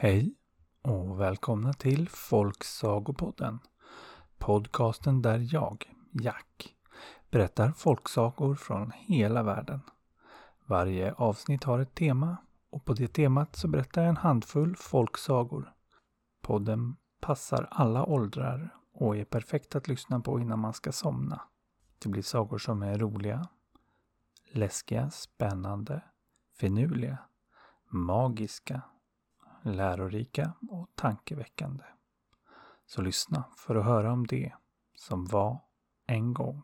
Hej och välkomna till Folksagopodden. Podcasten där jag, Jack, berättar folksagor från hela världen. Varje avsnitt har ett tema och på det temat så berättar jag en handfull folksagor. Podden passar alla åldrar och är perfekt att lyssna på innan man ska somna. Det blir sagor som är roliga, läskiga, spännande, finurliga, magiska, lärorika och tankeväckande. Så lyssna för att höra om det som var en gång.